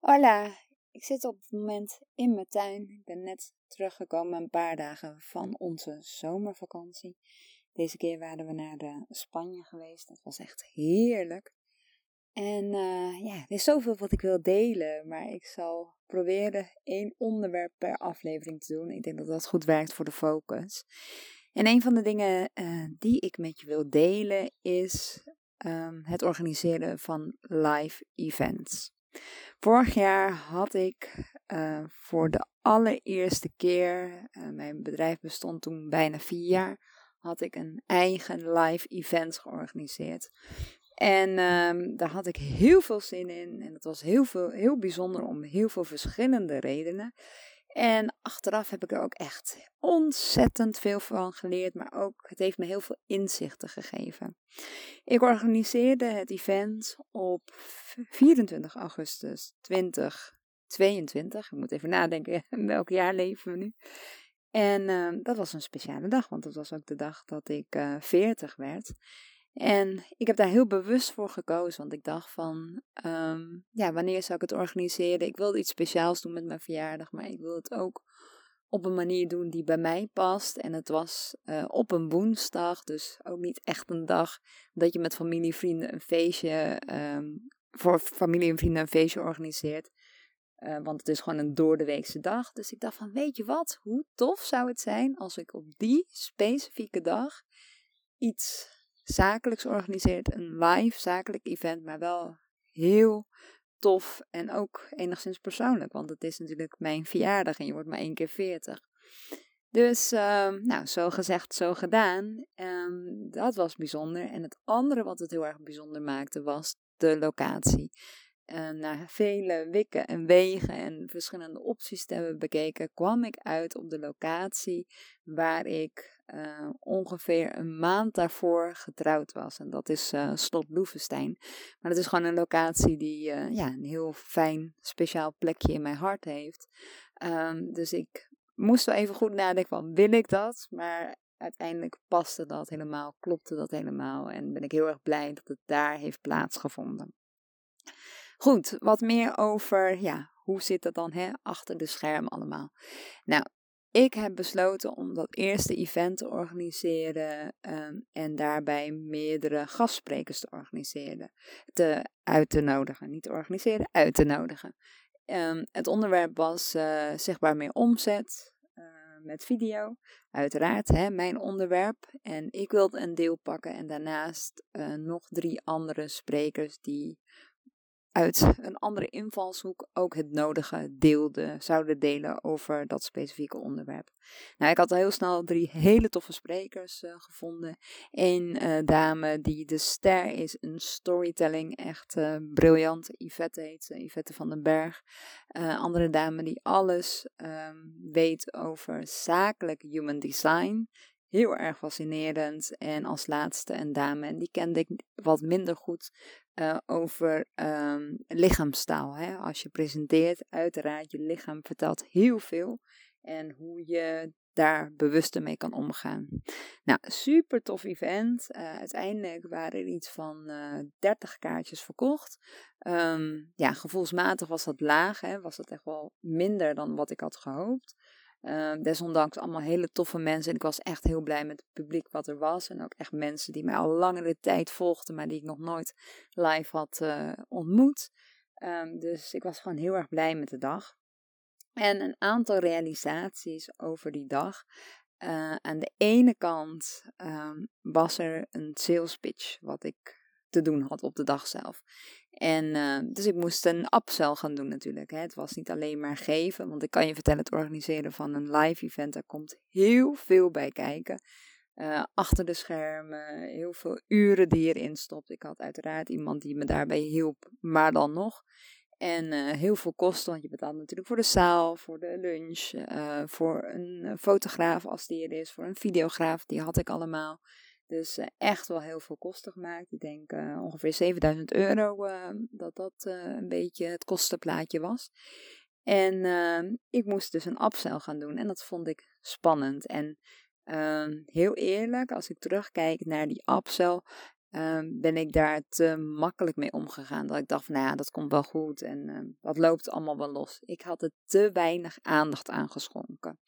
Hola, ik zit op het moment in mijn tuin. Ik ben net teruggekomen een paar dagen van onze zomervakantie. Deze keer waren we naar de Spanje geweest. Dat was echt heerlijk. En uh, ja, er is zoveel wat ik wil delen, maar ik zal proberen één onderwerp per aflevering te doen. Ik denk dat dat goed werkt voor de focus. En een van de dingen uh, die ik met je wil delen is um, het organiseren van live events. Vorig jaar had ik uh, voor de allereerste keer, uh, mijn bedrijf bestond toen bijna vier jaar, had ik een eigen live event georganiseerd. En um, daar had ik heel veel zin in. En het was heel, veel, heel bijzonder om heel veel verschillende redenen. En achteraf heb ik er ook echt ontzettend veel van geleerd, maar ook het heeft me heel veel inzichten gegeven. Ik organiseerde het event op 24 augustus 2022. Ik moet even nadenken welk jaar leven we nu. En uh, dat was een speciale dag, want dat was ook de dag dat ik uh, eh, 40 werd. En ik heb daar heel bewust voor gekozen, want ik dacht van, um, ja, wanneer zou ik het organiseren? Ik wilde iets speciaals doen met mijn verjaardag, maar ik wil het ook op een manier doen die bij mij past. En het was uh, op een woensdag, dus ook niet echt een dag dat je met familie en vrienden een feestje, um, voor familie en vrienden een feestje organiseert. Uh, want het is gewoon een doordeweekse dag. Dus ik dacht van, weet je wat, hoe tof zou het zijn als ik op die specifieke dag iets zakelijks organiseert. Een live zakelijk event, maar wel heel tof en ook enigszins persoonlijk. Want het is natuurlijk mijn verjaardag en je wordt maar één keer veertig. Dus, uh, nou, zo gezegd, zo gedaan. Um, dat was bijzonder. En het andere wat het heel erg bijzonder maakte, was de locatie. Na vele wikken en wegen en verschillende opties te hebben bekeken, kwam ik uit op de locatie waar ik uh, ongeveer een maand daarvoor getrouwd was. En dat is uh, Slot Loevestein. Maar dat is gewoon een locatie die uh, ja, een heel fijn, speciaal plekje in mijn hart heeft. Um, dus ik moest wel even goed nadenken van, wil ik dat? Maar uiteindelijk paste dat helemaal, klopte dat helemaal. En ben ik heel erg blij dat het daar heeft plaatsgevonden. Goed, wat meer over, ja, hoe zit dat dan hè, achter de schermen allemaal? Nou, ik heb besloten om dat eerste event te organiseren um, en daarbij meerdere gastsprekers te organiseren. Te, uit te nodigen. Niet te organiseren, uit te nodigen. Um, het onderwerp was uh, zichtbaar meer omzet uh, met video. Uiteraard, hè, mijn onderwerp. En ik wilde een deel pakken en daarnaast uh, nog drie andere sprekers die uit een andere invalshoek ook het nodige deelde, zouden delen over dat specifieke onderwerp. Nou, ik had al heel snel drie hele toffe sprekers uh, gevonden. Eén uh, dame die de ster is een storytelling, echt uh, briljant. Yvette heet Yvette van den Berg. andere dame die alles um, weet over zakelijk human design heel erg fascinerend. En als laatste een dame, en die kende ik wat minder goed, uh, over um, lichaamstaal. Hè? Als je presenteert, uiteraard, je lichaam vertelt heel veel. En hoe je daar bewuster mee kan omgaan. Nou, super tof event. Uh, uiteindelijk waren er iets van uh, eh, 30 kaartjes verkocht. Um, ja, gevoelsmatig was dat laag. Hè? Was dat echt wel minder dan wat ik had gehoopt. Uh, desondanks allemaal hele toffe mensen. En ik was echt heel blij met het publiek wat er was. En ook echt mensen die mij al langere tijd volgden, maar die ik nog nooit live had uh, ontmoet. Um, dus ik was gewoon heel erg blij met de dag. En een aantal realisaties over die dag. Uh, aan de ene kant um, was er een sales pitch wat ik te doen had op de dag zelf. En uh, dus ik moest een upsell gaan doen natuurlijk. Hè. Het was niet alleen maar geven, want ik kan je vertellen, het organiseren van een live event, daar komt heel veel bij kijken. Uh, achter de schermen, heel veel uren die erin stopt. Ik had uiteraard iemand die me daarbij hielp, maar dan nog. En uh, heel veel kosten, want je betaalt natuurlijk voor de zaal, voor de lunch, uh, voor een fotograaf als die er is, voor een videograaf, die had ik allemaal. Dus uh, echt wel heel veel kosten gemaakt. Ik denk uh, ongeveer 7000 euro uh, dat dat een beetje het kostenplaatje was. En ehm, ik moest dus een upsell gaan doen en dat vond ik spannend. En ehm, heel eerlijk, als ik terugkijk naar die upsell, ehm, ben ik daar te makkelijk mee omgegaan. Dat ik dacht van, nou ja, dat komt wel goed en dat loopt allemaal wel los. Ik had er te weinig aandacht aan geschonken.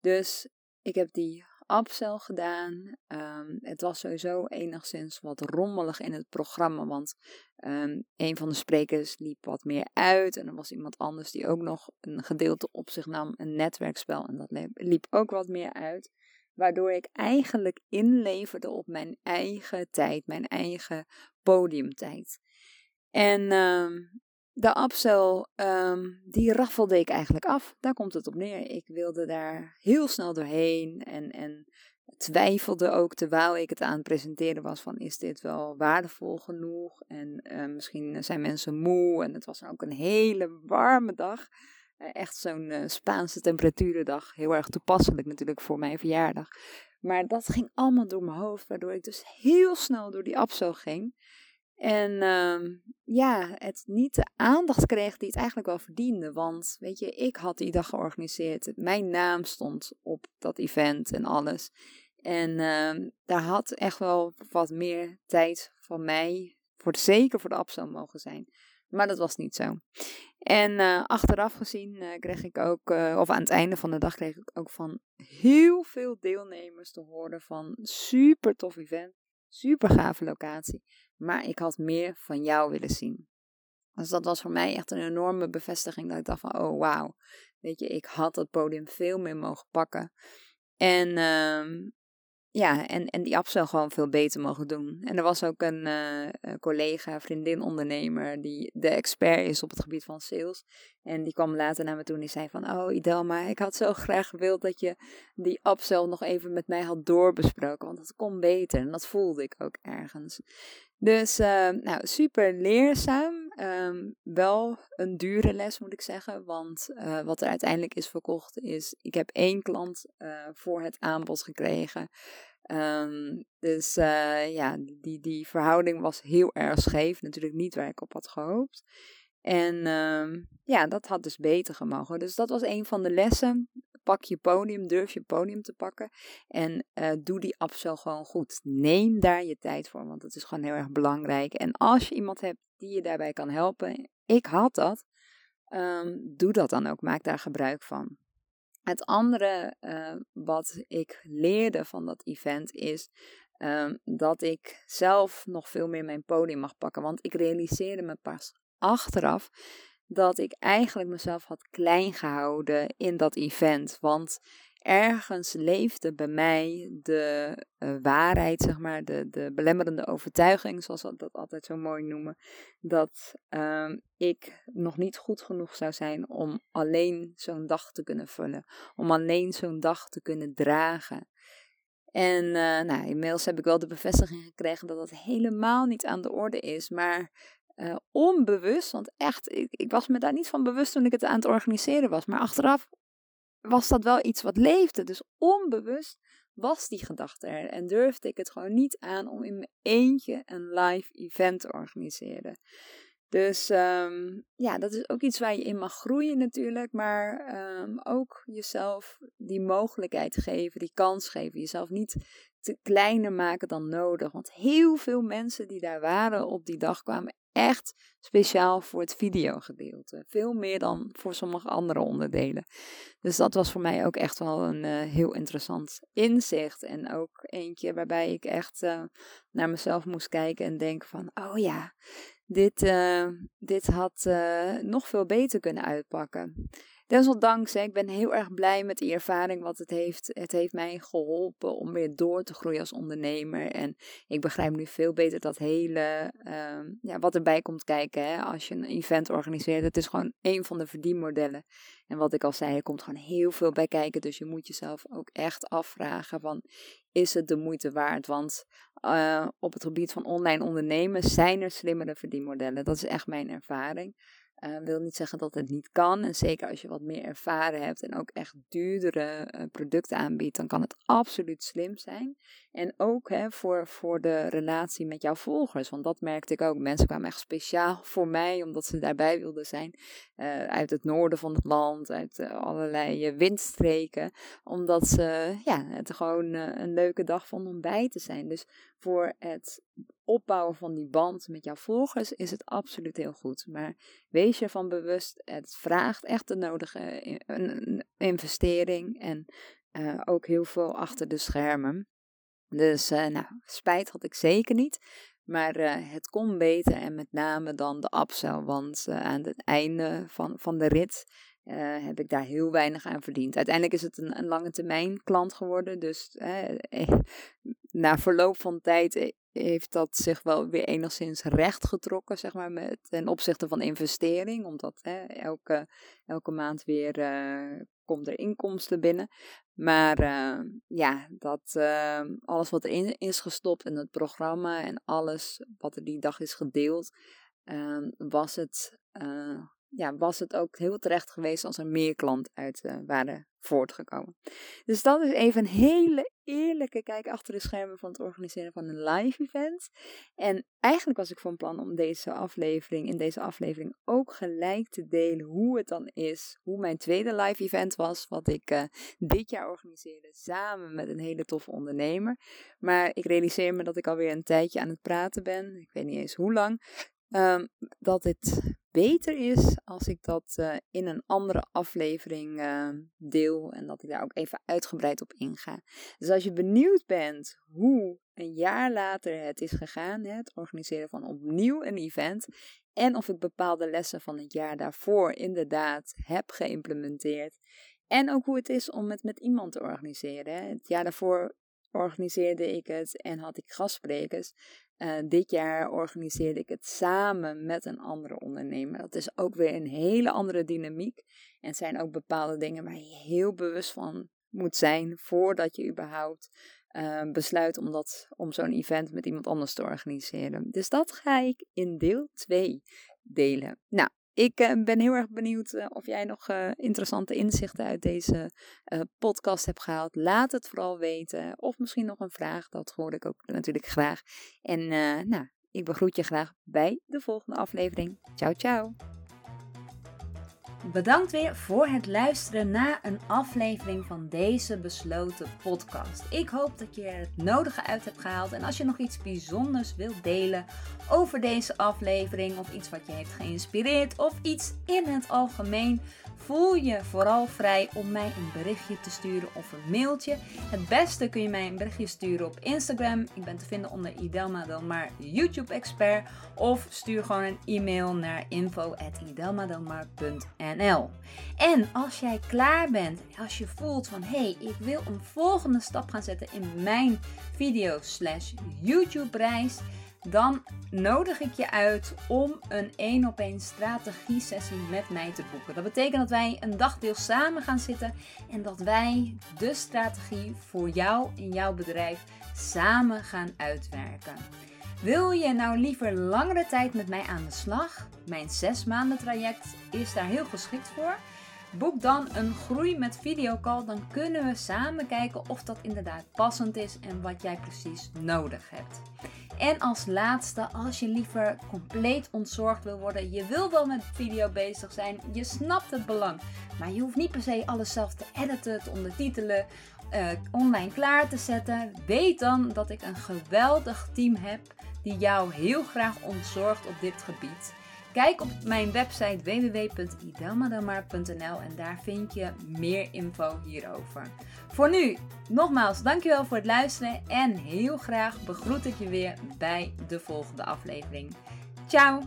Dus ik heb die upsell gedaan. Um, het was sowieso enigszins wat rommelig in het programma, want um, een van de sprekers liep wat meer uit en er was iemand anders die ook nog een gedeelte op zich nam, een netwerkspel, en dat liep ook wat meer uit. Waardoor ik eigenlijk inleverde op mijn eigen tijd, mijn eigen podiumtijd. En um, de upsell, um, die raffelde ik eigenlijk af. Daar komt het op neer. Ik wilde daar heel snel doorheen en, en twijfelde ook terwijl ik het aan het presenteren was van is dit wel waardevol genoeg en uh, misschien zijn mensen moe en het was ook een hele warme dag. Uh, echt zo'n uh, Spaanse temperaturendag, heel erg toepasselijk natuurlijk voor mijn verjaardag. Maar dat ging allemaal door mijn hoofd, waardoor ik dus heel snel door die upsell ging. En uh, ja, het niet de aandacht kreeg die het eigenlijk wel verdiende. Want weet je, ik had die dag georganiseerd. Mijn naam stond op dat event en alles. En uh, daar had echt wel wat meer tijd van mij, voor zeker voor de Abso mogen zijn. Maar dat was niet zo. En uh, achteraf gezien uh, kreeg ik ook, uh, of aan het einde van de dag kreeg ik ook van heel veel deelnemers te horen van super tof event, super gave locatie. Maar ik had meer van jou willen zien. Dus dat was voor mij echt een enorme bevestiging. Dat ik dacht van, oh wauw. Weet je, ik had dat podium veel meer mogen pakken. En uh, ja, en, en die zou gewoon veel beter mogen doen. En er was ook een, uh, collega, vriendin, ondernemer, die de expert is op het gebied van sales. En die kwam later naar me toe en die zei van, oh Idelma, ik had zo graag gewild dat je die upsell nog even met mij had doorbesproken, want dat kon beter. En dat voelde ik ook ergens. Dus uh, nou, super leerzaam. Um, wel een dure les moet ik zeggen. Want uh, wat er uiteindelijk is verkocht is, ik heb één klant uh, voor het aanbod gekregen. Um, dus ja, die, die verhouding was heel erg scheef. Natuurlijk niet waar ik op had gehoopt. En um, ja, dat had dus beter gemogen. Dus dat was een van de lessen pak je podium, durf je podium te pakken. En uh, doe die upsell gewoon goed. Neem daar je tijd voor, want dat is gewoon heel erg belangrijk. En als je iemand hebt die je daarbij kan helpen, ik had dat, um, doe dat dan ook. Maak daar gebruik van. Het andere uh, wat ik leerde van dat event is um, dat ik zelf nog veel meer mijn podium mag pakken. Want ik realiseerde me pas achteraf dat ik eigenlijk mezelf had klein gehouden in dat event. Want ergens leefde bij mij de uh, waarheid, zeg maar, de, de belemmerende overtuiging, zoals we dat altijd zo mooi noemen, dat uh, ik nog niet goed genoeg zou zijn om alleen zo'n dag te kunnen vullen, om alleen zo'n dag te kunnen dragen. En uh, nou, inmiddels heb ik wel de bevestiging gekregen dat dat helemaal niet aan de orde is. Maar uh, onbewust, want echt, ik, ik, was me daar niet van bewust toen ik het aan het organiseren was. Maar achteraf was dat wel iets wat leefde. Dus onbewust was die gedachte er. En durfde ik het gewoon niet aan om in mijn eentje een live event te organiseren. Dus um, ja, dat is ook iets waar je in mag groeien natuurlijk. Maar um, ook jezelf die mogelijkheid geven, die kans geven. Jezelf niet te kleiner maken dan nodig. Want heel veel mensen die daar waren op die dag kwamen echt speciaal voor het videogedeelte. Veel meer dan voor sommige andere onderdelen. Dus dat was voor mij ook echt wel een uh, heel interessant inzicht. En ook eentje waarbij ik echt uh, naar mezelf moest kijken en denken van, oh ja, dit, uh, dit had nog veel beter kunnen uitpakken. Desondanks, ik ben heel erg blij met die ervaring wat het heeft. Het heeft mij geholpen om weer door te groeien als ondernemer. En ik begrijp nu veel beter dat hele, uh, ja, wat erbij komt kijken hè, als je een event organiseert. Het is gewoon een van de verdienmodellen. En wat ik al zei, er komt gewoon heel veel bij kijken. Dus je moet jezelf ook echt afvragen van, is het de moeite waard? Want uh, op het gebied van online ondernemen zijn er slimmere verdienmodellen. Dat is echt mijn ervaring. Uh, wil niet zeggen dat het niet kan. En zeker als je wat meer ervaren hebt en ook echt duurdere uh, producten aanbiedt, dan kan het absoluut slim zijn. En ook hè, voor, voor de relatie met jouw volgers. Want dat merkte ik ook. Mensen kwamen echt speciaal voor mij, omdat ze daarbij wilden zijn. Uh, uit het noorden van het land, uit allerlei windstreken. Omdat ze ja, het gewoon een leuke dag vonden om bij te zijn. Dus voor het opbouwen van die band met jouw volgers is het absoluut heel goed. Maar wees je van bewust, het vraagt echt de nodige investering en uh, ook heel veel achter de schermen. Dus uh, nou, spijt had ik zeker niet. Maar het kon beter en met name dan de upsell. Want aan het einde van, van de rit heb ik daar heel weinig aan verdiend. Uiteindelijk is het een, een lange termijn klant geworden. Dus na verloop van tijd heeft dat zich wel weer enigszins recht getrokken, zeg maar, met, ten opzichte van investering. Omdat elke, elke maand weer uh, komt er inkomsten binnen. Maar ja, dat alles wat erin is gestopt in het programma en alles wat er die dag is gedeeld, was het ja, was het ook heel terecht geweest als er meer klanten uit waren voortgekomen. Dus dat is even een hele eerlijke kijk achter de schermen van het organiseren van een live event. En eigenlijk was ik van plan om deze aflevering, in deze aflevering ook gelijk te delen hoe het dan is, hoe mijn tweede live event was, wat ik uh, dit jaar organiseerde samen met een hele toffe ondernemer. Maar ik realiseer me dat ik alweer een tijdje aan het praten ben, ik weet niet eens hoe lang. Um, dat het beter is als ik dat uh, in een andere aflevering uh, deel en dat ik daar ook even uitgebreid op inga. Dus als je benieuwd bent hoe een jaar later het is gegaan, het organiseren van opnieuw een event, en of ik bepaalde lessen van het jaar daarvoor inderdaad heb geïmplementeerd, en ook hoe het is om het met iemand te organiseren. Het jaar daarvoor organiseerde ik het en had ik gastsprekers. Uh, dit jaar organiseerde ik het samen met een andere ondernemer. Dat is ook weer een hele andere dynamiek. En zijn ook bepaalde dingen waar je heel bewust van moet zijn voordat je überhaupt uh, besluit om, dat, om zo'n event met iemand anders te organiseren. Dus dat ga ik in deel 2 delen. Nou, ik uh, ben heel erg benieuwd uh, of jij nog uh, interessante inzichten uit deze podcast hebt gehaald. Laat het vooral weten. Of misschien nog een vraag, dat hoor ik ook natuurlijk graag. En nou, ik begroet je graag bij de volgende aflevering. Ciao, ciao. Bedankt weer voor het luisteren naar een aflevering van deze besloten podcast. Ik hoop dat je er het nodige uit hebt gehaald. En als je nog iets bijzonders wilt delen over deze aflevering, of iets wat je heeft geïnspireerd, of iets in het algemeen, voel je vooral vrij om mij een berichtje te sturen of een mailtje. Het beste kun je mij een berichtje sturen op Instagram. Ik ben te vinden onder Idelma Delmar YouTube Expert. Of stuur gewoon een e-mail naar info.idelmadelmar.nl En als jij klaar bent, als je voelt van hé, hey, ik wil een volgende stap gaan zetten in mijn video slash YouTube reis dan nodig ik je uit om een één op één strategie sessie met mij te boeken. Dat betekent dat wij een dagdeel samen gaan zitten en dat wij de strategie voor jou in jouw bedrijf samen gaan uitwerken. Wil je nou liever langere tijd met mij aan de slag? Mijn zes maanden traject is daar heel geschikt voor. Boek dan een groei met videocall, dan kunnen we samen kijken of dat inderdaad passend is en wat jij precies nodig hebt. En als laatste, als je liever compleet ontzorgd wil worden, je wil wel met video bezig zijn, je snapt het belang, maar je hoeft niet per se alles zelf te editen, te ondertitelen, uh, online klaar te zetten. Weet dan dat ik een geweldig team heb die jou heel graag ontzorgt op dit gebied. Kijk op mijn website www.idelmadamar.nl en daar vind je meer info hierover. Voor nu, nogmaals, dankjewel voor het luisteren en heel graag begroet ik je weer bij de volgende aflevering. Ciao!